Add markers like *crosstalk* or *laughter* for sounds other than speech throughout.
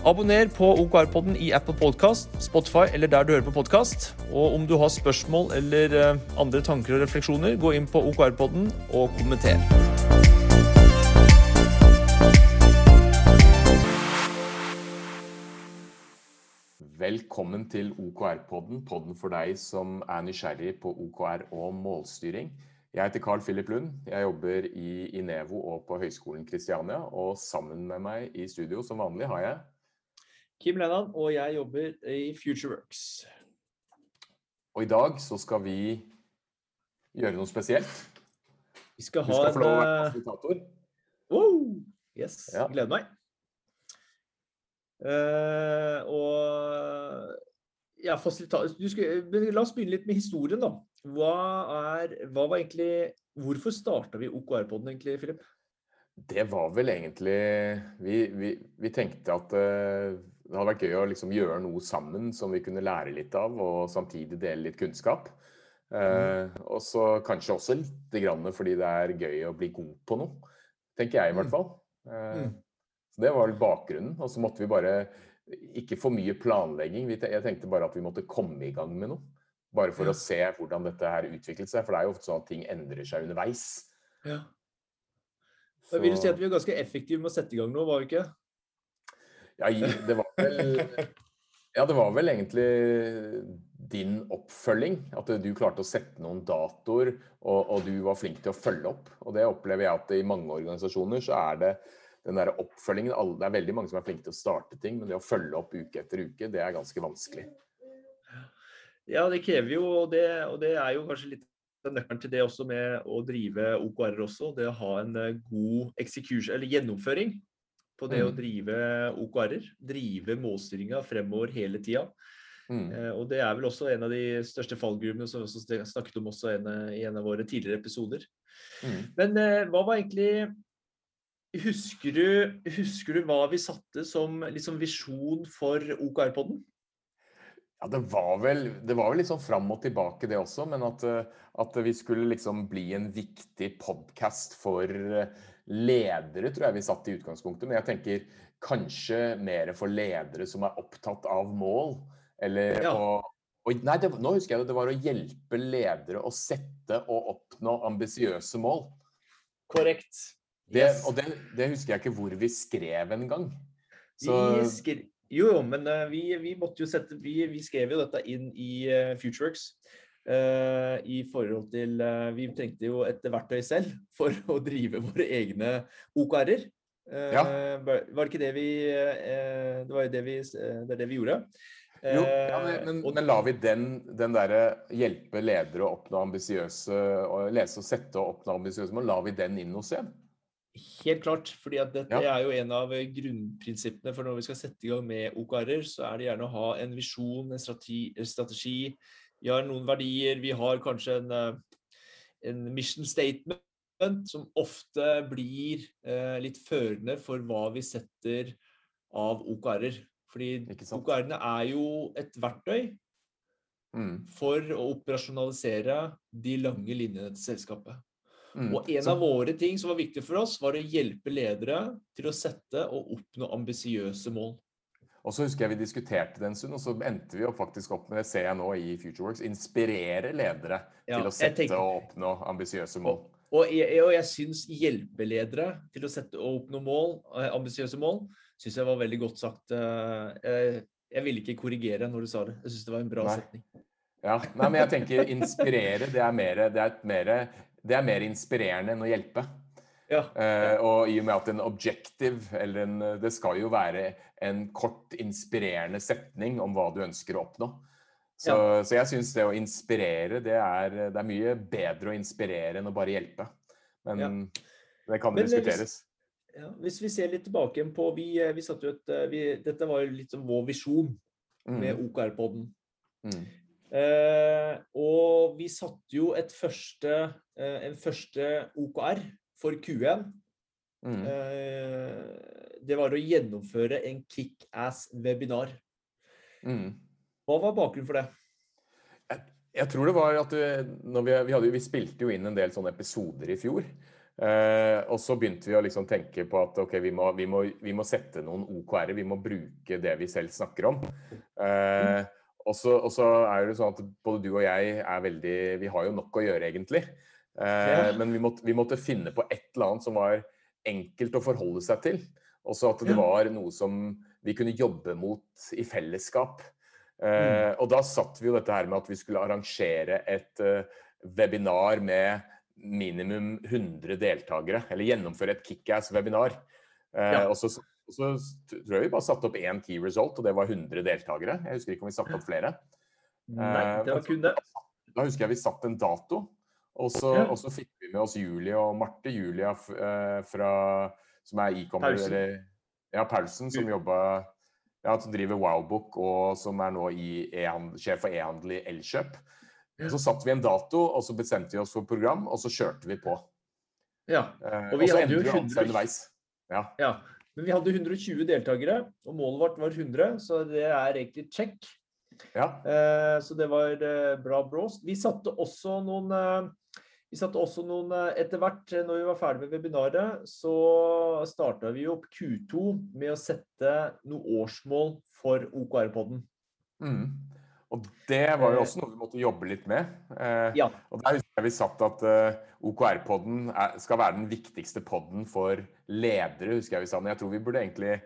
Abonner på OKR-podden i Apple Podcast, Spotify eller der du hører på podkast. Og om du har spørsmål eller eh, andre tanker og refleksjoner, gå inn på OKR-podden og kommenter. Velkommen til OKR-podden, podden for deg som er nysgjerrig på OKR og målstyring. Jeg heter Carl Philip Lund. Jeg jobber i Inevo og på Høgskolen Kristiania. Og sammen med meg i studio som vanlig har jeg Kim Lennan, og jeg jobber i FutureWorks. Og i dag så skal vi gjøre noe spesielt. Vi skal du ha skal få lov å være eh, fasilitator. Wow! Yes, Ja. gleder meg. Uh, og ja, fasilita- du skal, La oss begynne litt med historien, da. Hva er, hva var egentlig, Hvorfor starta vi OKR-podden, egentlig, Philip? Det var vel egentlig Vi, vi, vi tenkte at eh, det hadde vært gøy å liksom gjøre noe sammen som vi kunne lære litt av, og samtidig dele litt kunnskap. Eh, og så kanskje også litt grann fordi det er gøy å bli god på noe. Tenker jeg i hvert Mm. fall. Eh, Mm. Så det var vel bakgrunnen. Og så måtte vi bare ikke for mye planlegging. Jeg tenkte bare at vi måtte komme i gang med noe. Bare for Ja. å se hvordan dette her utviklet seg. For det er jo ofte sånn at ting endrer seg underveis. Ja. Jeg vil jo si at vi er ganske effektive med å sette i gang nå, var vi ikke? Ja, det var vel *laughs* Ja, det var vel egentlig din oppfølging. At du klarte å sette noen datoer, og, og du var flink til å følge opp. Og det opplever jeg at i mange organisasjoner så er det den der oppfølgingen alle, Det er veldig mange som er flinke til å starte ting, men det å følge opp uke etter uke, det er ganske vanskelig. Ja, det krever jo, og det, og det er jo kanskje litt nøkkelen til det også med å drive OKR-er også. Det å ha en eh, god execution, eller gjennomføring på det å Mm. drive OKR-er. Drive målstyringa fremover hele tida. Mm. Eh, og det er vel også en av de største fallgruvene som vi også snakket om også en, i en av våre tidligere episoder. Mm. Men eh, hva var egentlig Husker du, husker du hva vi satte som liksom visjon for OKR-podden? Ja, det var, vel, det var vel litt sånn fram og tilbake det også, men at, eh, at vi skulle liksom bli en viktig podkast for eh, ledere, tror jeg vi satt i utgangspunktet. Men jeg tenker kanskje mer for ledere som er opptatt av mål. Eller Ja. å og, Nei, det, nå husker jeg det, det var å hjelpe ledere å sette og oppnå ambisiøse mål. Korrekt. Det, Yes. Og det, det husker jeg ikke hvor vi skrev engang. Så Vi skre... Jo, jo, men eh, vi, vi måtte jo sette Vi, vi skrev jo dette inn i uh, FutureWorks. Eh, I forhold til eh, Vi trengte jo et verktøy selv *laughs* for å drive våre egne OKR-er. Eh, Ja. Var det ikke det vi Det var jo det vi, det det vi gjorde. Jo, ja, men, men, men la vi den, den derre hjelpe ledere å oppnå ambisiøse og Lese og sette og oppnå ambisiøse mål, la vi den inn hos en? Helt klart. fordi at dette Ja. er jo en av grunnprinsippene for når vi skal sette i gang med OKR-er, så er det gjerne å ha en visjon, en strategi. strategi. Vi har noen verdier, vi har kanskje en, eh, en mission statement som ofte blir eh, litt førende for hva vi setter av OKR-er. Fordi? OKR-ene er jo et verktøy Mm, for å operasjonalisere de lange linjene til selskapet. mm. Og en Så- av våre ting som var viktig for oss, var å hjelpe ledere til å sette og oppnå ambisiøse mål. Og så husker jeg vi diskuterte det en stund, og så endte vi opp faktisk opp med det ser jeg nå i FutureWorks, inspirere ledere Ja, til å sette tenker- og oppnå ambisiøse mål. Og jeg, og jeg syns hjelpeledere til å sette og oppnå mål, eh, ambisiøse mål, syns jeg var veldig godt sagt. eh, eh, Jeg ville ikke korrigere når du sa det. Jeg syns det var en bra Nei. setning. Ja, nei, men jeg tenker inspirere, det er mer, det er et mere, det er mer inspirerende enn å hjelpe. Ja. Eh, og i og med at en objective, eller en, det skal jo være en kort, inspirerende setning om hva du ønsker å oppnå. Så, så jeg syns det å inspirere, det er, det er mye bedre å inspirere enn å bare hjelpe. Men Ja. det kan Men, eh, hvis- diskuteres. Ja, hvis vi ser litt tilbake på vi, eh, vi satte jo et, eh, vi, Dette var jo litt som vår visjon med Mm, OKR-podden. mm. Eh, og vi satte jo et første, eh, en første OKR for Q1. Mm. Eh, det var å gjennomføre en kickass-webinar. Mm. Hva var bakgrunnen for det? Jeg, jeg tror det var at vi, vi, vi, hadde, vi, spilte jo inn en del sånne episoder i fjor. Eh, og så begynte vi å liksom tenke på at okay, vi må, vi må, vi må sette noen OKR-er. Vi må bruke det vi selv snakker om. Eh, og så er det sånn at både du og jeg er veldig Vi har jo nok å gjøre, egentlig. Eh, ja. Men vi måtte, vi måtte, finne på et eller annet som var enkelt å forholde seg til. Også at det var noe som vi kunne jobbe mot i fellesskap. Eh, mm. Og da satt vi jo dette her med at vi skulle arrangere et uh, webinar med minimum 100 deltakere. Eller gjennomføre et kickass-webinar. Eh, ja. Og så, så, tror jeg vi bare satte opp én key result, og det var 100 deltakere. Jeg husker ikke om vi satte opp flere. Nei, eh, det var kun det. Da husker jeg vi satte en dato. Og så, ja. og så fikk vi med oss Julie og Marte. Julia eh, fra, som er e-commer eller Ja, Paulsen, som jobba ja, som driver Wowbook og som er nå e sjef for e-handel i Elkjøp. Så satte vi en dato, og så bestemte vi oss for program, og så kjørte vi på. Ja, eh, og, vi og så endte vi alt underveis. Ja. ja. Men vi hadde 120 deltakere, og målet vårt var 100, så det er egentlig check. Ja. Eh, så det var eh, bra bråst. Vi satte også noen vi satte også noen Etter hvert, når vi var ferdig med webinaret, så starta vi opp Q2 med å sette noen årsmål for OKR-podden. Mm. Og det var jo eh, også noe vi måtte jobbe litt med. Eh, ja. Og der husker jeg vi satt at eh, OKR-podden skal være den viktigste podden for ledere, husker jeg vi sa. Men jeg tror vi burde egentlig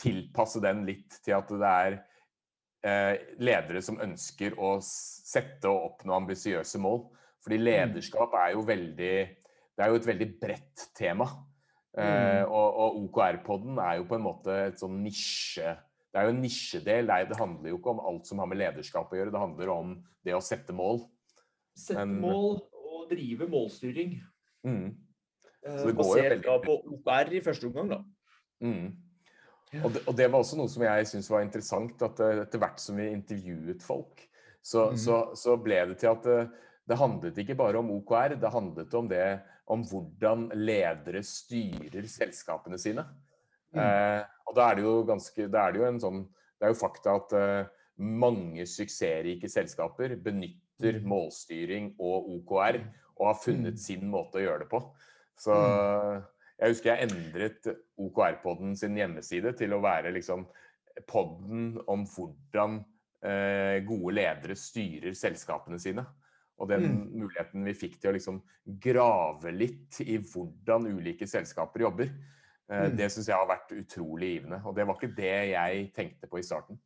tilpasse den litt til at det er ledere som ønsker å sette og oppnå ambisiøse mål. Fordi mm. lederskap er jo veldig Det er jo et veldig bredt tema. Mm. og, og OKR-podden er jo på en måte et sånn nisje det er jo en nisjedel. Det handler jo ikke om alt som har med lederskap å gjøre, det handler om det å sette mål. Sette Men, mål og drive målstyring. Mm. Eh, basert da på OKR i første omgang, da. Mm. Og, det, og, det, var også noe som jeg syntes var interessant, at eh, etter hvert som vi intervjuet folk, så, mm. så, så ble det til at det, handlet ikke bare om OKR, det handlet om det om hvordan ledere styrer selskapene sine. Mm. Eh, og da er det jo ganske Det er jo en sånn Det er jo fakta at eh, mange suksessrike selskaper benytter mm. målstyring og OKR og har funnet mm. sin måte å gjøre det på. Så mm. jeg husker jeg endret OKR-podden sin hjemmeside til å være liksom podden om hvordan eh, gode ledere styrer selskapene sine. Og den mm. muligheten vi fikk til å liksom grave litt i hvordan ulike selskaper jobber. Eh, mm. Det syns jeg har vært utrolig givende. Og det var ikke det jeg tenkte på i starten.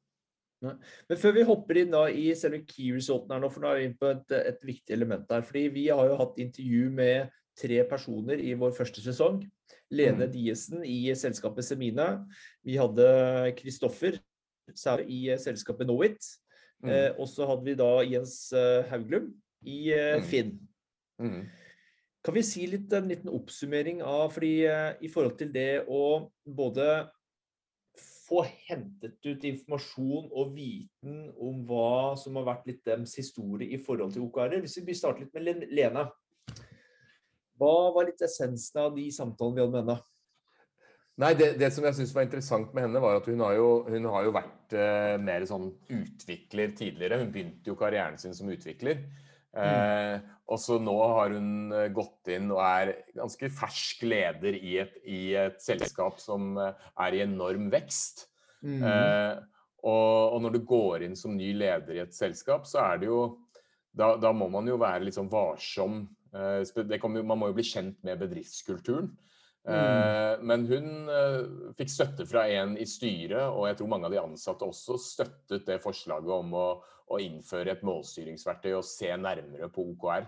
Nei. Men før vi hopper inn da i selve key resulten her nå, for nå er vi inne på et, et, viktig element her. fordi vi har jo hatt intervju med tre personer i vår første sesong. Lene mm. Diesen i selskapet Semina. Vi hadde Kristoffer i selskapet Knowit. Mm. Eh, og så hadde vi da Jens eh, Hauglum i eh, mm. Finn. Mm. Kan vi si litt, en liten oppsummering av fordi eh, i forhold til det å både få hentet ut informasjon og viten om hva som har vært litt deres historie i forhold til OKR. Hvis vi starter litt med Lene. Hva var litt essensen av de samtalene vi hadde med henne? Nei, det, det som jeg syns var interessant med henne, var at hun har jo, hun har jo vært eh, mer sånn utvikler tidligere. Hun begynte jo karrieren sin som utvikler. Eh, og så nå har hun eh, gått inn og er ganske fersk leder i et, i et selskap som eh, er i enorm vekst. Mm. Eh, og, og, når du går inn som ny leder i et selskap, så er det jo Da, da må man jo være litt sånn varsom. Eh, kan, man må jo bli kjent med bedriftskulturen. Mm. Men hun fikk støtte fra en i styret, og jeg tror mange av de ansatte også støttet det forslaget om å, å innføre et målstyringsverktøy og se nærmere på OKR.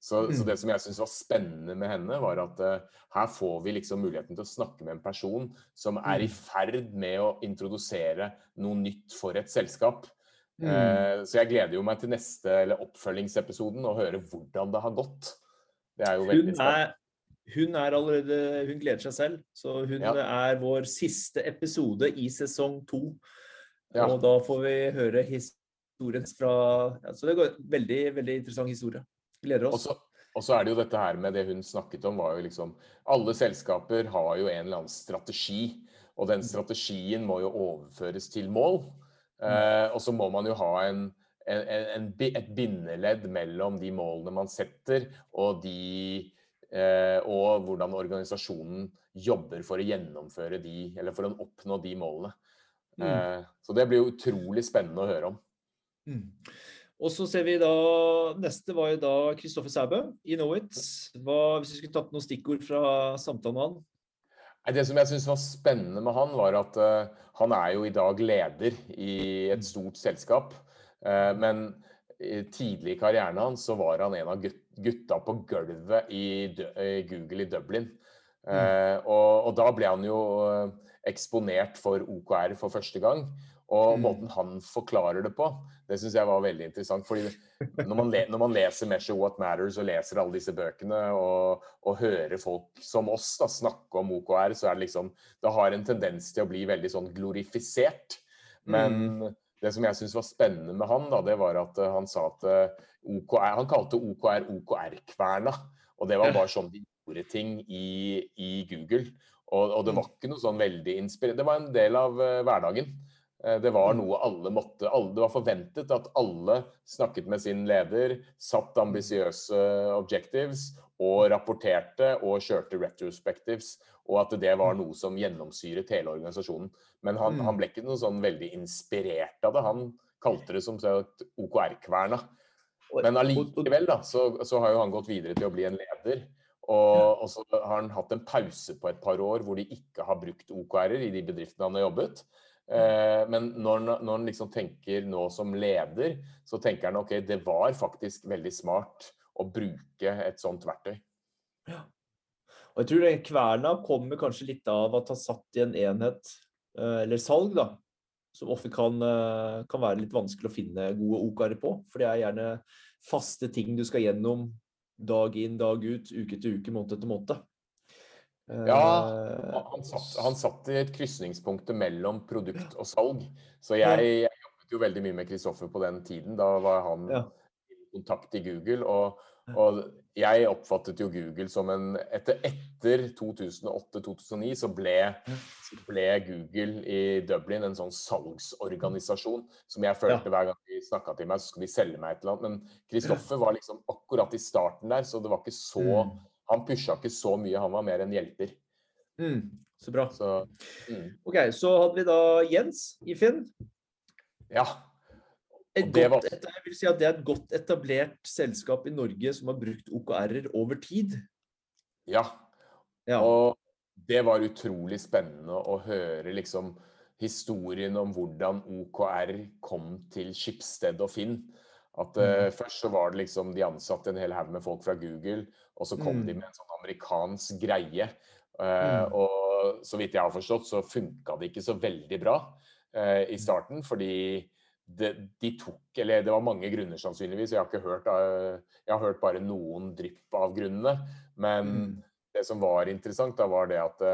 Så, mm. så det som jeg syns var spennende med henne, var at uh, her får vi liksom muligheten til å snakke med en person som er i mm. ferd med å introdusere noe nytt for et selskap. Mm. Uh, så jeg gleder jo meg til neste eller oppfølgingsepisoden og høre hvordan det har gått. Det er jo veldig spennende. Hun er allerede Hun gleder seg selv. Så hun ja. er vår siste episode i sesong to. Ja. Og da får vi høre his historien fra ja, Så det går veldig, veldig interessant historie. Gleder oss. Også, og så er det jo dette her med det hun snakket om, var jo liksom Alle selskaper har jo en eller annen strategi, og den strategien må jo overføres til mål. Eh, og så må man jo ha en, en, en, et bindeledd mellom de målene man setter, og, de, eh, og hvordan organisasjonen jobber for å gjennomføre de, eller for å oppnå de målene. Mm. Eh, så det blir jo utrolig spennende å høre om. Mm. Og så ser vi da Neste var jo da Kristoffer Sæbø i Knowit. Hvis vi skulle tatt noen stikkord fra samtalen med han? Det som jeg syns var spennende med han, var at uh, han er jo i dag leder i et stort selskap. Uh, men tidlig i karrieren hans så var han en av gutta på gulvet i, Google i Dublin. Uh, og, og, da ble han jo eksponert for OKR for første gang. Og mm. måten han forklarer det på, det syns jeg var veldig interessant. fordi når man, le, når man, leser 'Measure What Matters' og leser alle disse bøkene, og, og hører folk som oss da, snakke om OKR, så er det liksom Det har en tendens til å bli veldig sånn glorifisert. Men mm. det som jeg syns var spennende med han, da, det var at uh, han sa at eh, OKR Han kalte OKR OKR-kverna. Og det var bare sånn de gjorde ting i, i Google. Og, og, det var mm. ikke noe sånn veldig inspirerende. Det var en del av uh, hverdagen. Eh, det var mm. noe alle måtte Det var forventet at alle snakket med sin leder, satt ambisiøse objectives og rapporterte og kjørte retrospectives. Og at det var mm. noe som gjennomsyret hele organisasjonen. Men han, han ble ikke noe sånn veldig inspirert av det. Han kalte det som sagt OKR-kverna. Men allikevel da, så, så, har jo han gått videre til å bli en leder. Og, og så har han hatt en pause på et par år hvor de ikke har brukt OKR-er i de bedriftene han har jobbet. Eh, men når, når han liksom tenker nå som leder, så tenker han ok, det var faktisk veldig smart å bruke et sånt verktøy. Ja. Og jeg tror den kverna kommer kanskje litt av at han satt i en enhet, eh, eller salg, da, som ofte kan, eh, kan være litt vanskelig å finne gode OKR på. For det er gjerne faste ting du skal gjennom dag inn, dag ut, uke til uke, måned etter måned. Ja, eh, han satt, han satt i et krysningspunkt mellom produkt og salg. Så jeg, jeg, jobbet jo veldig mye med Kristoffer på den tiden. Da var han ja. i kontakt i Google. Og, og, jeg oppfattet jo Google som en Etter, etter 2008-2009 så så ble, Google i Dublin en sånn salgsorganisasjon som jeg følte ja. hver gang de snakka til meg, så skulle de selge meg et eller annet. Men Kristoffer var liksom akkurat i starten der, så det var ikke så mm han pusha ikke så mye, han var mer en hjelper. Mm, så bra. Så, mm. Ok, så hadde vi da Jens i Finn. Ja. Godt, var... jeg vil si at Det er et godt etablert selskap i Norge som har brukt OKR-er over tid. Ja. ja. Og det var utrolig spennende å høre liksom historien om hvordan OKR kom til Skipsted og Finn. At uh, Først så var det liksom de ansatte en hel haug med folk fra Google, og så kom mm. de med en sånn amerikansk greie. Uh, mm. Og så vidt jeg har forstått, så funka det ikke så veldig bra uh, i mm. starten. Fordi det, de tok Eller det var mange grunner, sannsynligvis. Jeg har ikke hørt Jeg har hørt bare noen drypp av grunnene. Men mm. det som var interessant, da var det at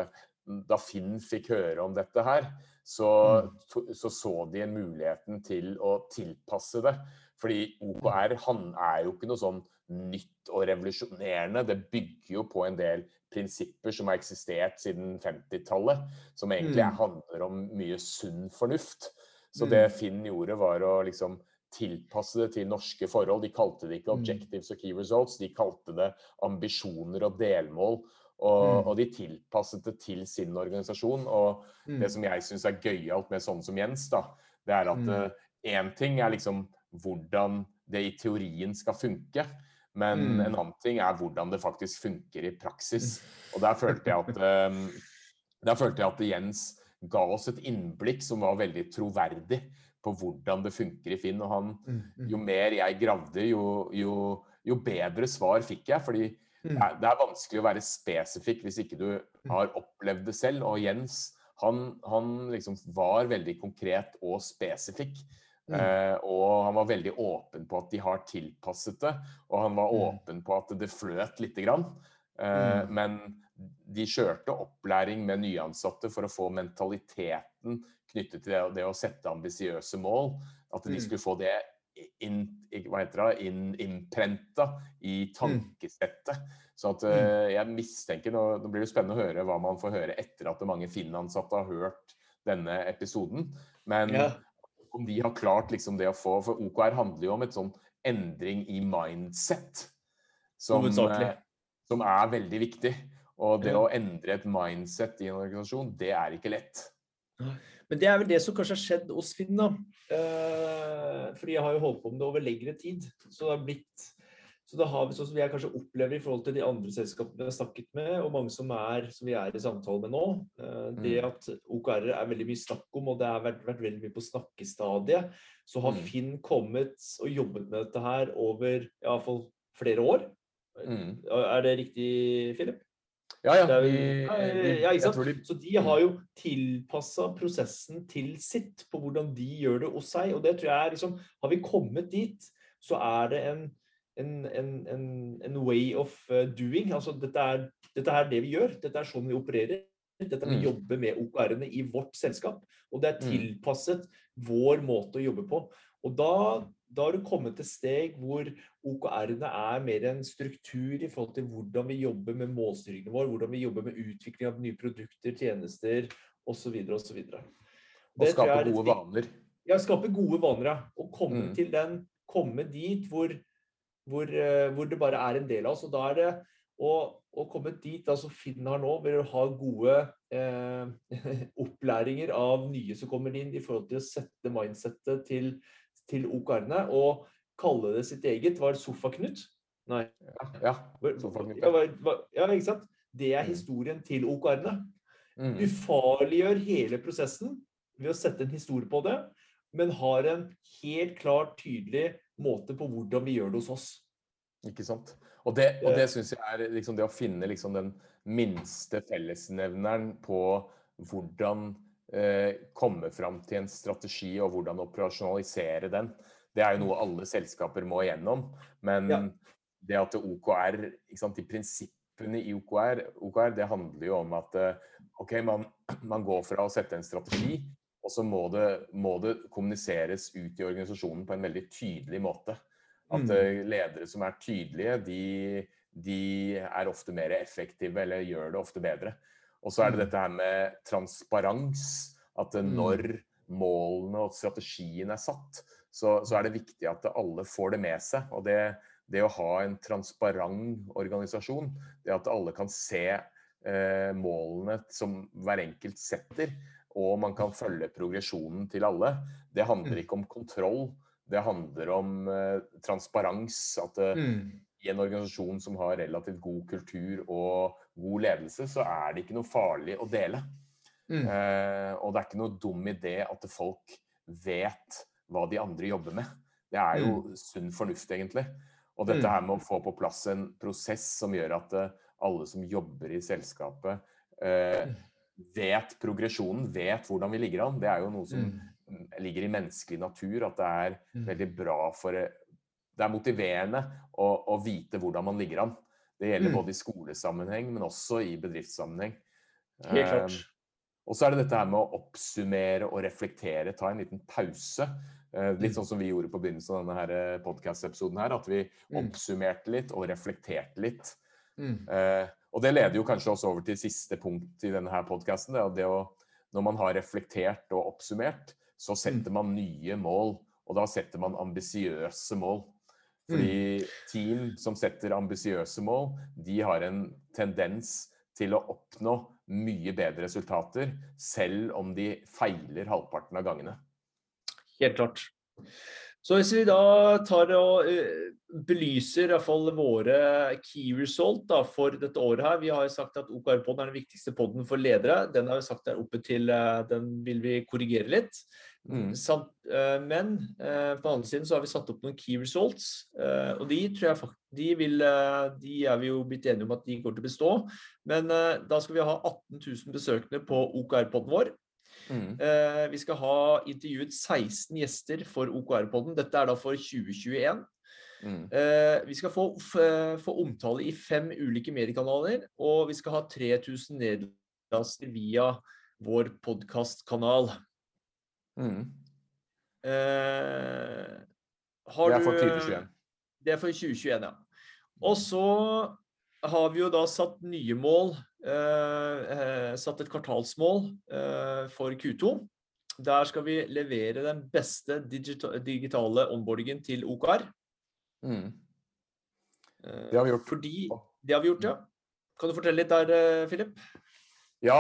da Finn fikk høre om dette her, så mm. så, så de en muligheten til å tilpasse det. Fordi OKR han er jo ikke noe sånn nytt og revolusjonerende. Det bygger jo på en del prinsipper som har eksistert siden 50-tallet. Som egentlig mm. handler om mye sunn fornuft. Så det mm. Finn gjorde, var å liksom tilpasse det til norske forhold. De kalte det ikke mm. objectives og key results, de kalte det ambisjoner og delmål. Og, mm. og de tilpasset det til sin organisasjon. Og det som jeg syns er gøyalt med sånn som Jens, da, det er at én mm. ting er liksom hvordan det i teorien skal funke. Men mm. en annen ting er hvordan det faktisk funker i praksis. Og der følte jeg at, um, der følte jeg at Jens ga oss et innblikk som var veldig troverdig på hvordan det funker i Finn. Og han, mm, mm. jo mer jeg gravde, jo, jo, jo bedre svar fikk jeg. fordi det er, det er, vanskelig å være spesifikk hvis ikke du har opplevd det selv. Og Jens han, han liksom var veldig konkret og spesifikk. Mm. Uh, og han var veldig åpen på at de har tilpasset det, og han var mm. åpen på at det fløt lite grann. Uh, mm. Men de kjørte opplæring med nyansatte for å få mentaliteten knyttet til det, det å sette ambisiøse mål. At de mm. skulle få det in, hva heter det, in, innprenta i mm. tankesettet. Så at uh, jeg mistenker, nå, nå, blir det spennende å høre hva man får høre etter at mange Finn-ansatte har hørt denne episoden. Men ja. Om de har klart liksom det å få For OKR handler jo om et sånn endring i mindset. Som, uh, som er veldig viktig. Og det å endre et mindset i en organisasjon, det er ikke lett. Men det er vel det som kanskje har skjedd hos Finn. da. Eh, fordi jeg har jo holdt på med det over lengre tid. Så det har blitt så da har vi sånn som jeg kanskje opplever i forhold til de andre selskapene vi har snakket med, og mange som, er, som vi er i samtale med nå, eh, det mm. at OKR er veldig mye snakk om, og det har vært, vært veldig mye på snakkestadiet, så har mm. Finn kommet og jobbet med dette her over i hvert fall flere år. Mm. Er det riktig, Philip? Ja, ja. Vi, ja ikke sant? De... Så de har jo tilpassa prosessen til sitt på hvordan de gjør det hos seg. Og det tror jeg liksom Har vi kommet dit, så er det en, en, en, en way of uh, doing. Altså dette er, dette er det vi gjør. Dette er sånn vi opererer. Dette er vi mm. jobber med OKR-ene i vårt selskap. Og det er mm. tilpasset vår måte å jobbe på. Og da, da har du kommet til steg hvor OKR-ene er mer en struktur i forhold til hvordan vi jobber med målstyringen vår, hvordan vi jobber med utvikling av nye produkter, tjenester osv. osv. Og skape gode vaner. Ja, skape gode vaner, ja. Og komme mm. den, komme dit hvor, hvor, eh, hvor, det bare er en del av oss. Og da er det å, å komme dit altså Finn har nå, ved å ha gode eh, *laughs* opplæringer av nye som kommer inn, i forhold til å sette mindsettet til til OKR-ene og kalle det sitt eget. Var det Sofaknut? Nei. Ja, ja. Sofaknut. Ja, ja, ikke sant? Det er mm. historien til OKR-ene. Mm. Ufarliggjør hele prosessen ved å sette en historie på det, men har en helt klart tydelig måte på hvordan vi gjør det hos oss. Ikke sant. Og det, og det syns jeg er liksom det å finne liksom den minste fellesnevneren på hvordan eh, komme fram til en strategi og hvordan operasjonalisere den. Det er jo noe alle selskaper må igjennom. Men ja. det at OKR, sant, de prinsippene i OKR, OKR, det handler jo om at eh, ok, man, man går fra å sette en strategi, og så må må det, kommuniseres ut i organisasjonen på en veldig tydelig måte. At mm. Eh, ledere som er tydelige, de, de, er ofte mer effektive eller gjør det ofte bedre. Og så er det mm. dette her med transparens. At mm. når målene og strategien er satt, så, så, er det viktig at alle får det med seg. Og det, det å ha en transparent organisasjon, det at alle kan se eh, målene som hver enkelt setter, og man kan følge progresjonen til alle, det handler mm. ikke om kontroll. Det handler om eh, transparens. At eh, mm. i en organisasjon som har relativt god kultur og god ledelse, så er det ikke noe farlig å dele. Mm. Eh, og det er ikke noe dum idé at folk vet hva de andre jobber med. Det er jo mm. sunn fornuft, egentlig. Og dette mm. her med å få på plass en prosess som gjør at uh, alle som jobber i selskapet, uh, vet progresjonen, vet hvordan vi ligger an. Det er jo noe som mm. ligger i menneskelig natur. At det er mm. veldig bra for Det er motiverende å, å vite hvordan man ligger an. Det gjelder mm. både i skolesammenheng, men også i bedriftssammenheng. Helt klart. Um, og så er det dette her med å oppsummere og reflektere, ta en liten pause. Uh, litt mm. sånn som vi gjorde på begynnelsen av denne eh, podkast-episoden her. At vi mm. oppsummerte litt og reflekterte litt. Mm. Uh, og det leder jo kanskje også over til siste punkt i denne her podkasten. Når man har reflektert og oppsummert, så setter mm. man nye mål. Og da setter man ambisiøse mål. Fordi mm. team som setter ambisiøse mål, de har en tendens til å oppnå mye bedre resultater, selv om de feiler halvparten av gangene. Helt klart. Så hvis vi da tar og uh, belyser i hvert fall våre key result da, for dette året her Vi har jo sagt at OKR-poden er den viktigste poden for ledere. Den har vi sagt er oppe til uh, Den vil vi korrigere litt. Mm. Samt, uh, men på den andre siden så har vi satt opp noen key results, og de tror jeg faktisk de, vil, de er vi jo blitt enige om at de går til å bestå. Men da skal vi ha 18 000 besøkende på OKR-poden vår. Mm. vi skal ha intervjuet 16 gjester for OKR-poden. Dette er da for 2021. Mm. vi skal få, få, omtale i fem ulike mediekanaler, og vi skal ha 3000 nedlaster via vår podkastkanal. Mm. Eh, det er for 2021. Det er for 2021, ja. Og så har vi jo da satt nye mål. Eh, eh satt et kvartalsmål eh, for Q2. Der skal vi levere den beste digitale onboardingen til OKR. Mm. Eh, det har vi gjort. Fordi, det har vi gjort, ja. Kan du fortelle litt der, Philip? Ja,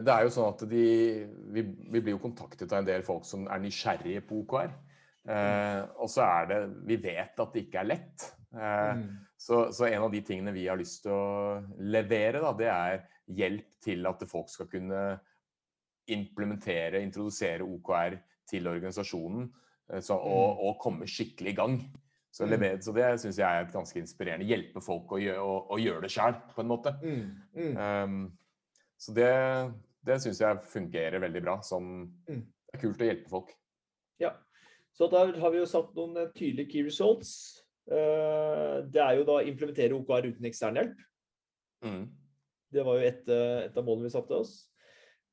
det er jo sånn at de, vi, vi, blir jo kontaktet av en del folk som er nysgjerrige på OKR. Eh, og så er det Vi vet at det ikke er lett. Eh, mm. Så, så, en av de tingene vi har lyst til å levere, da, det er hjelp til at folk skal kunne implementere, introdusere OKR til organisasjonen eh, så, og, mm. og, komme skikkelig i gang. Så, levere, så det syns jeg er et ganske inspirerende. Hjelpe folk å, gjøre, å, å gjøre det sjøl, på en måte. Mm. Um, så det, det syns jeg fungerer veldig bra. Som, mm. det er kult å hjelpe folk. Ja, så der har vi jo satt noen eh, tydelige key results. Eh, det er jo da implementere OKR uten ekstern hjelp. Mm. Det var jo et, eh, et, av målene vi satte oss.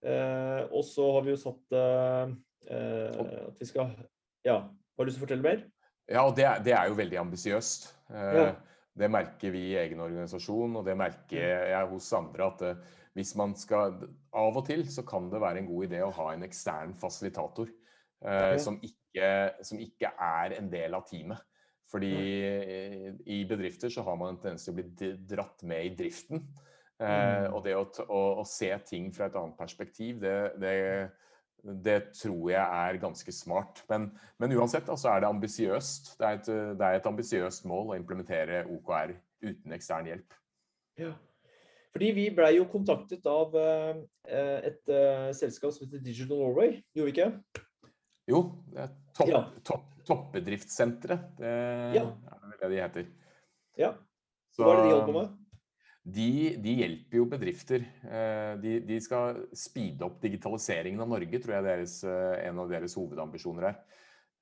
Og så har vi jo satt at vi skal Ja, har du lyst til å fortelle mer? Ja, og det, det er jo veldig ambisiøst. Ja. Det merker vi i egen organisasjon, og det merker jeg hos andre. At hvis man skal Av og til så kan det være en god idé å ha en ekstern fasilitator. Okay. Som ikke ikke, som ikke er en del av teamet. Fordi i bedrifter så har man en tendens til å bli dratt med i driften. Eh, mm. og det å, å, å, se ting fra et annet perspektiv, det, det, det tror jeg er ganske smart. Men, men uansett så er det ambisiøst. Det er et, det et ambisiøst mål å implementere OKR uten ekstern hjelp. Ja. Fordi vi blei jo kontaktet av uh, et uh, selskap som heter Digital Norway, gjorde vi ikke? Jo, det er topp, ja. topp, Toppbedriftssenteret. Det ja. er vel det de heter. Ja. Hva er det de holder på med? De, de hjelper jo bedrifter. Eh, de, de, skal speede opp digitaliseringen av Norge, tror jeg deres, eh, en av deres hovedambisjoner er.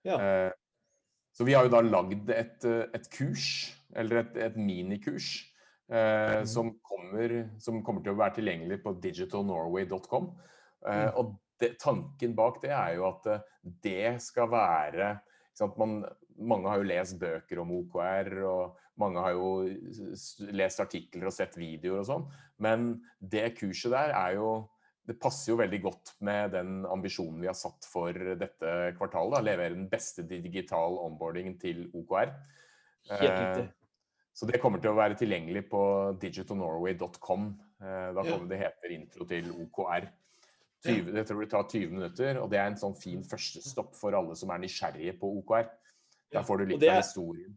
Ja. Eh, så vi har jo da lagd et, et kurs, eller et, et minikurs, mm. som, kommer, som, kommer, til å være tilgjengelig på digitalnorway.com. Mm. Og det, tanken bak det er jo at eh, det skal være man, Mange har jo lest bøker om OKR, og mange har jo lest artikler og sett videoer og sånn. Men det kurset der er jo det passer jo veldig godt med den ambisjonen vi har satt for dette kvartalet. Da. Levere den beste digital onboardingen til OKR. Eh, så det kommer til å være tilgjengelig på digitalnorway.com. Eh, da kommer det heter intro til OKR. 20, det tror jeg tar 20 minutter, og det er en sånn fin førstestopp for alle som er nysgjerrige på OKR. Der får du litt av historien.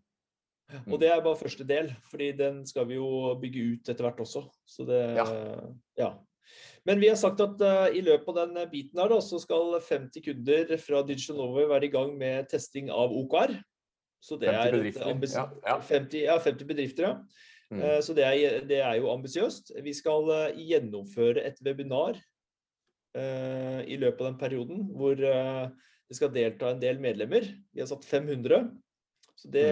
Mm. Og det er bare første del, fordi den skal vi jo bygge ut etter hvert også. Så det ja. ja. Men vi har sagt at uh, i løpet av den biten her da, så skal 50 kunder fra Digital Norway være i gang med testing av OKR. Så det 50 bedrifter. Ja, ja. 50, ja, 50 bedrifter, ja. Mm. Uh, så det er, det er jo ambisiøst. Vi skal uh, gjennomføre et webinar Eh, i løpet av den perioden, hvor eh, det skal delta en del medlemmer. Vi har satt 500, så det,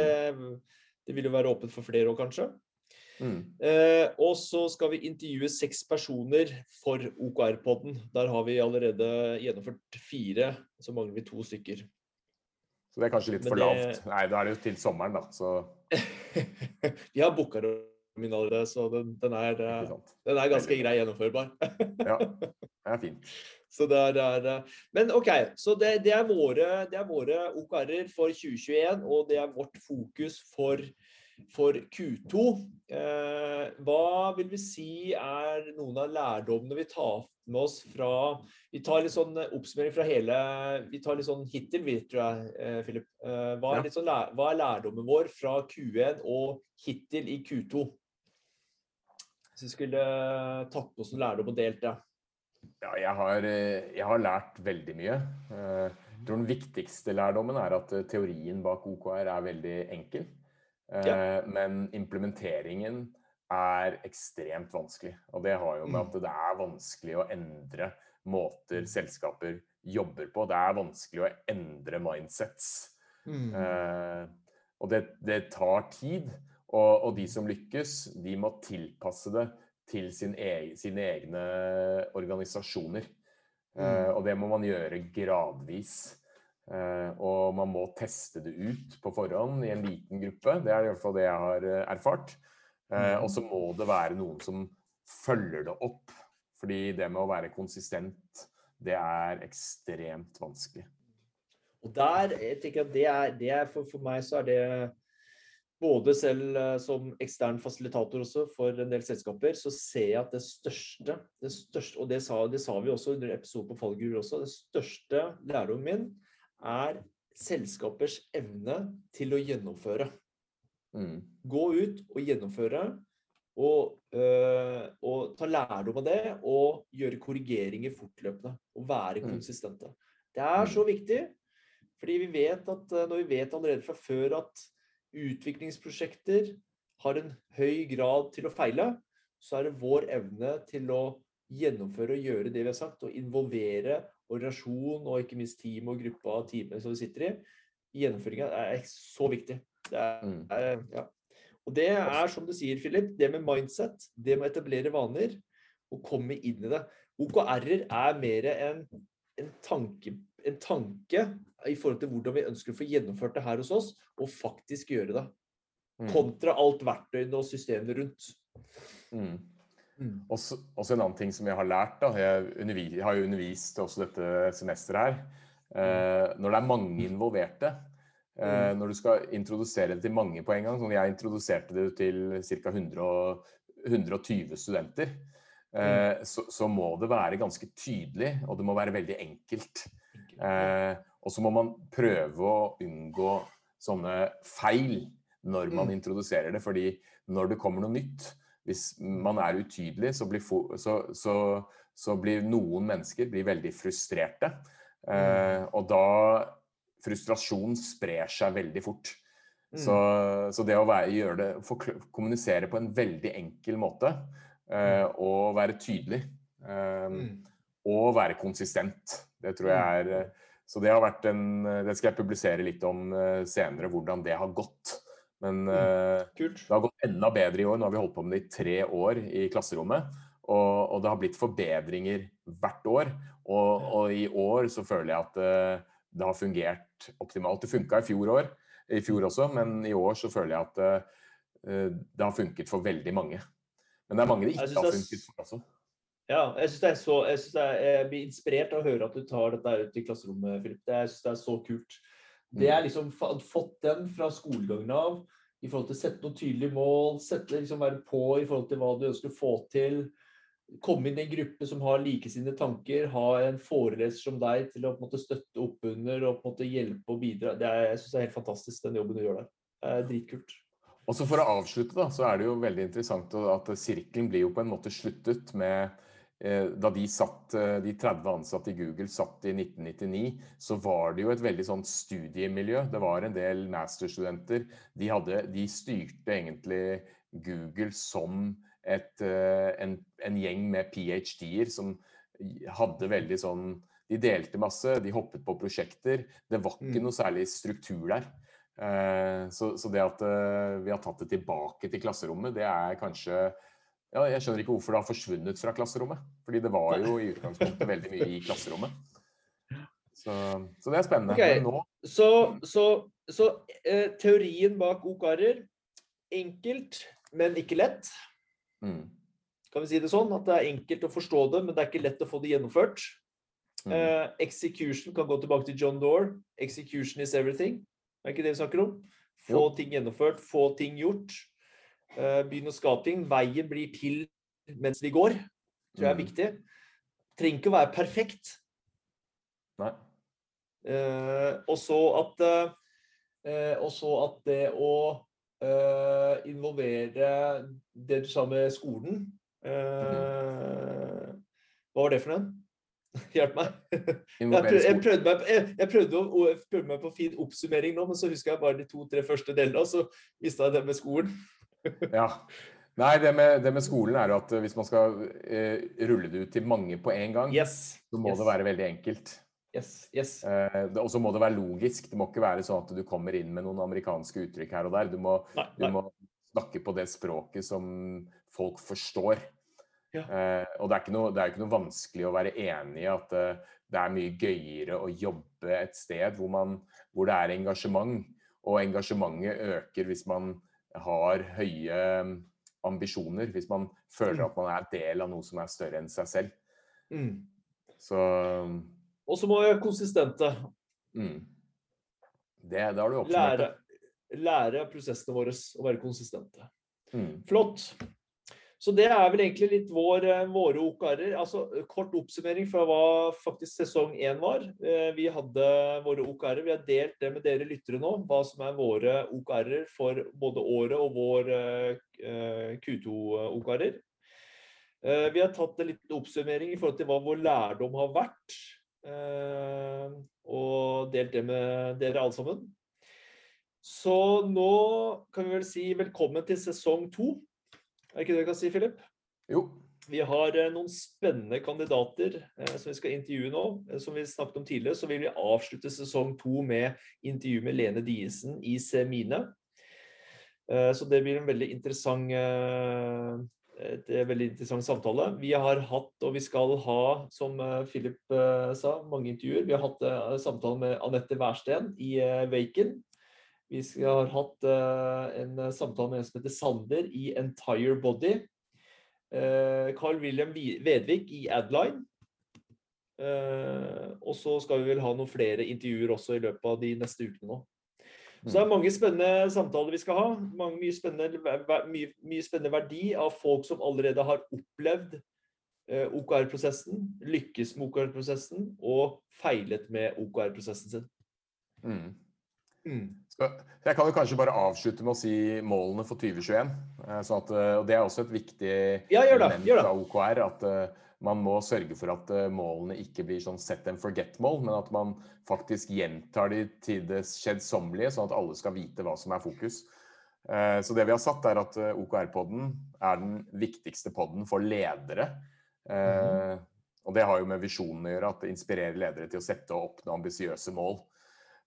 det vil jo være åpent for flere òg, kanskje. Mm. Eh, og så skal vi intervjue seks personer for OKR-podden. Der har vi allerede gjennomført fire, så mangler vi to stykker. Så det er kanskje litt Men for lavt? Nei, da er det jo til sommeren, da. Så *laughs* Vi har booka min allerede, så den, den, er, eh, den, er, ganske grei gjennomførbar. *laughs* ja, det er fint. Så det er, eh, men OK, så det, det er våre, det er våre OKR-er for 2021, og det er vårt fokus for, for Q2. Eh, hva vil vi si er noen av lærdommene vi tar med oss fra Vi tar litt sånn oppsummering fra hele Vi tar litt sånn hittil, vi, tror jeg, eh, Philip. Hva er, sånn, hva er lærdommen vår fra Q1 og hittil i Q2? Hvis vi skulle tatt på oss en lærdom og delt det? Ja, jeg har, eh, jeg har, lært veldig mye. Eh, jeg tror Den viktigste lærdommen er at eh, teorien bak OKR er veldig enkel. Ja. Men implementeringen er ekstremt vanskelig. Og det har jo med mm. at det er vanskelig å endre måter mm. selskaper jobber på. Det er vanskelig å endre mindsets. Mm. Og det, det tar tid. Og, og, de som lykkes, de må tilpasse det til sin e sine egne organisasjoner. Mm. Uh, og det må man gjøre gradvis. Uh, og man må teste det ut på forhånd i en liten gruppe. Det er i hvert fall det jeg har eh, erfart. Eh, og så må det være noen som følger det opp. Fordi det med å være konsistent, det er ekstremt vanskelig. Og der, jeg tenker at det er, det er for, for, meg så er det både selv som ekstern fasilitator også for en del selskaper, så ser jeg at det største, det største og det sa, det sa vi også under episoden på fallgruver også, det største lærdommen min er selskapers evne til å gjennomføre. Mm. Gå ut og gjennomføre, og, øh, og, ta lærdom av det, og gjøre korrigeringer fortløpende. Og være mm. konsistente. Det er så mm. viktig, fordi vi vet at øh, når vi vet allerede fra før at utviklingsprosjekter har en høy grad til å feile, så er det vår evne til å gjennomføre og gjøre det vi har sagt, og involvere organisasjon og ikke minst team og gruppa og teamet som vi sitter i, gjennomføringa er så viktig. Det er, mm. er, ja. Og det er som du sier, Philip, det med mindset, det med å etablere vaner og komme inn i det. OKR-er er mer en, en, tanke, en, tanke, i forhold til hvordan vi ønsker å få gjennomført det her hos oss, og faktisk gjøre det. Mm. Kontra alt verktøyene og systemene rundt. Mm. Mm. Også, også, en annen ting som jeg har lært, da, jeg, undervis, jeg har jo undervist også dette semesteret her. Eh, når det er mange involverte, eh, mm. når du skal introdusere det til mange på en gang, sånn jeg introduserte det til ca. 120 studenter, eh, mm. så, så, må det være ganske tydelig, og det må være veldig enkelt. Eh, og så må man prøve å unngå sånne feil når man mm. introduserer det, fordi når det kommer noe nytt, hvis man er utydelig, så blir, så, så, så blir noen mennesker blir veldig frustrerte. Eh, mm. og da Frustrasjon sprer seg veldig fort. Mm. Så, så, det å være, det, kommunisere på en veldig enkel måte eh, mm. og være tydelig eh, mm. Og være konsistent, det tror jeg er eh, Så det har vært en Det skal jeg publisere litt om eh, senere, hvordan det har gått. Men Kult. det har gått enda bedre i år. Nå har vi holdt på med det i tre år i klasserommet. Og, og det har blitt forbedringer hvert år. Og, og, i år så føler jeg at det har fungert optimalt. Det funka i fjor år, i fjor også, men i år så føler jeg at det har funket for veldig mange. Men det er mange det ikke har funket for også. Ja, jeg syns det så, jeg, synes jeg, jeg blir inspirert av å høre at du tar dette ut i klasserommet. Det, jeg synes det er så kult. Det er mm. liksom fått den fra skolegangen av i forhold til å sette noen tydelige mål, sette, liksom være på i forhold til hva du ønsker å få til. Komme inn i en gruppe som har likesinnede tanker, ha en foreleser som deg til å på en måte støtte opp under og på en måte hjelpe og bidra. Det er, jeg synes det er helt fantastisk, den jobben du gjør der. Det er dritkult. Også For å avslutte, da, så er det jo veldig interessant at sirkelen blir jo på en måte sluttet med da de, satt, eh, de 30 ansatte i Google satt i 1999, så var det jo et veldig sånn studiemiljø. Det var en del masterstudenter. De, hadde, de styrte egentlig Google som et, eh, en, en, gjeng med ph.d.-er som hadde veldig sånn De delte masse, de hoppet på prosjekter. Det var ikke mm. noe særlig struktur der. Så, så det at vi har tatt det tilbake til klasserommet, det er kanskje ja, jeg skjønner ikke hvorfor det har forsvunnet fra klasserommet. Fordi det var jo i utgangspunktet veldig mye i klasserommet. *laughs* Så, så det er spennende. Okay. Nå... Så, så, så eh, teorien bak OKR-er enkelt, men ikke lett. Mm. Kan vi si det sånn? At det er enkelt å forstå det, men det er ikke lett å få det gjennomført. Mm. Eh, execution kan gå tilbake til John Dore. Execution is everything. Er ikke det vi snakker om? Få jo. ting gjennomført, få ting gjort. Eh, begynne å skape ting. Veien blir til mens vi går. tror jeg er mm. viktig. Trenger ikke å være perfekt. Nei. Uh, og så at uh, Og så at det å involvere det du sa med skolen. Hva var det for noe? *laughs* Hjelp meg. *laughs* Jeg prøvde, meg, jeg, jeg prøvde, å, jeg prøvde meg på fin oppsummering nå, men så husker jeg bare de to-tre første delene, og så mista jeg det med skolen ja. Nei, det med, det med, skolen er jo at hvis man skal eh, rulle det ut til mange på en gang, yes. så må yes. det være veldig enkelt. Yes. Yes. Eh, og så må det være logisk. Det må ikke være sånn at du kommer inn med noen amerikanske uttrykk her og der. Du må, nei, nei. Du må snakke på det språket som folk forstår. Ja. Eh, og det er, noe, det er, ikke noe, vanskelig å være enig i at eh, det er mye gøyere å jobbe et sted hvor, man, hvor, det er engasjement. Og engasjementet øker hvis man har høye mm, ambisjoner. Hvis man føler mm. at man er del av noe som er større enn seg selv. Mm. Så mm. Og så må vi være konsistente. Mm. Det, det har du oppsummert Lære, lære prosessene våre å være konsistente. Mm. Flott. Så det er vel egentlig litt vår, eh, våre OKR-er. Altså, kort oppsummering fra hva faktisk sesong én var. Eh, vi hadde våre OKR-er. Vi har delt det med dere lyttere nå, hva som er våre OKR-er for både året og vår eh, Q2-OKR-er. Vi har tatt en liten oppsummering i forhold til hva vår lærdom har vært. Og delt det med dere alle sammen. Så nå kan vi vel si velkommen til sesong to. Er ikke det du kan si, Philip? Jo. Vi har eh, noen spennende kandidater eh, som vi skal intervjue nå. Eh, som vi snakket om tidligere, så vil vi avslutte sesong to med intervju med Lene Diesen i Semine. Så det blir en veldig interessant veldig interessant samtale. Vi har hatt, og vi skal ha, som Philip sa, mange intervjuer. Vi har hatt samtale med Anette Wærsten i Waken. Vi har hatt uh, en eh, samtale med en som heter Sander i Entire Body. Uh, Carl William Vedvik i Adline. Og så skal vi vel ha noen flere intervjuer også i løpet av de neste ukene nå. Så det er mange spennende samtaler vi skal ha. Mange, mye, spennende, mye, mye, spennende, verdi av folk som allerede har opplevd OKR-prosessen, lykkes med OKR-prosessen og feilet med OKR-prosessen sin. Mm. Mm. Jeg kan jo kanskje bare avslutte med å si målene for 2021. Eh, sånn at, eh, og Det er også et viktig ja, element av OKR. At uh, man må sørge for at målene ikke blir sånn set and forget-mål, men at man faktisk gjentar de til det skjedsommelige, sånn at alle skal vite hva som er fokus. Så det vi har satt, er at OKR-podden er den viktigste podden for ledere. Mm. Og det har jo med visjonen å gjøre, at det inspirerer ledere til å sette og oppnå ambisiøse mål.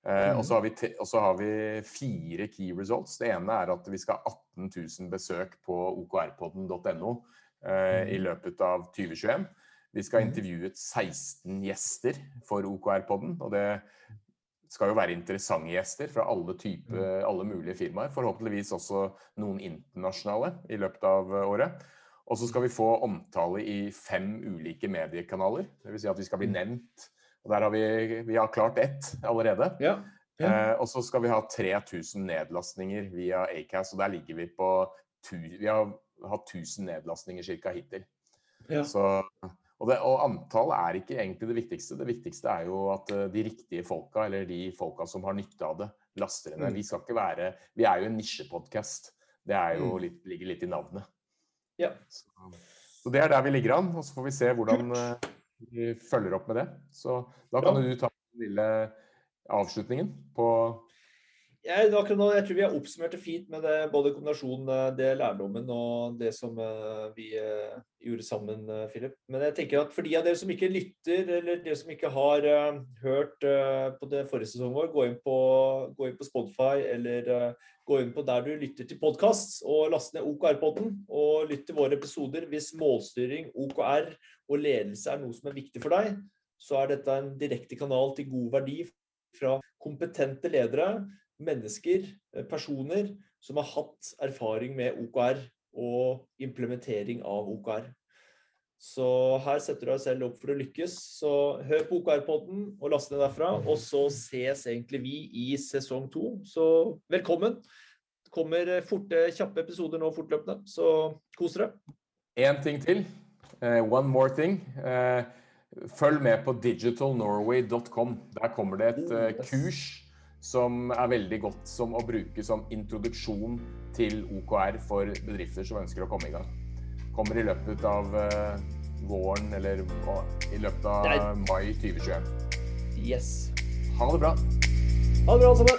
Eh, og, så har vi, og så har vi fire key results. Det ene er at vi skal ha 18 000 besøk på okrpodden.no eh, i mm. løpet av 2021. Vi skal ha intervjuet 16 gjester for OKR-podden. Og det skal jo være interessante gjester fra alle, type, mm. alle mulige firmaer. Forhåpentligvis også noen internasjonale i løpet av året. Og så skal vi få omtale i fem ulike mediekanaler. Dvs. Si at vi skal bli nevnt og der har vi, vi har klart ett allerede. Ja, ja. Eh, og så skal vi ha 3000 nedlastninger via Acast, og der ligger vi på Vi har hatt 1000 nedlastninger ca. hittil. Ja. Så, og, det, og antall er ikke egentlig det viktigste. Det viktigste er jo at eh, de riktige folka, eller de folka som har nytte av det, laster det ned. Mm. Vi skal ikke være Vi er jo en nisjepodkast. Det er jo mm. litt, ligger litt i navnet. Ja. Så, så, det er der vi ligger an. Og så får vi se hvordan uh, vi følger opp med det. Så da kan ja. du ta den lille avslutningen på jeg, jeg, tror vi har oppsummert det fint med det, både kombinasjonen eh, det lærdommen og det som uh, vi uh, gjorde sammen, Philip. Men jeg tenker at for de av dere som ikke lytter, eller dere som ikke har hørt på det forrige sesongen vår, gå inn på, gå inn på Spotify eller gå inn på der du lytter til podkast, og last ned OKR-podden. Og lytt til våre episoder. Hvis målstyring, OKR og ledelse er noe som er viktig for deg, så er dette en direkte kanal til god verdi fra kompetente ledere mennesker, eh, personer, som har hatt erfaring med OKR og implementering av OKR. Så her setter du deg selv opp for å lykkes. Så hør på OKR-podden og last ned derfra. Og så ses egentlig vi i sesong to. Så velkommen. Det kommer forte, kjappe episoder nå fortløpende, så kos dere. Én ting til. Uh, one more thing. Uh, følg med på digitalnorway.com. Der kommer det et uh, kurs som er veldig godt som å bruke som introduksjon til OKR for bedrifter som ønsker å komme i gang. Kommer i løpet av våren, eller i løpet av mai 2021. Yes. Ha det bra. Ha det bra, alle sammen.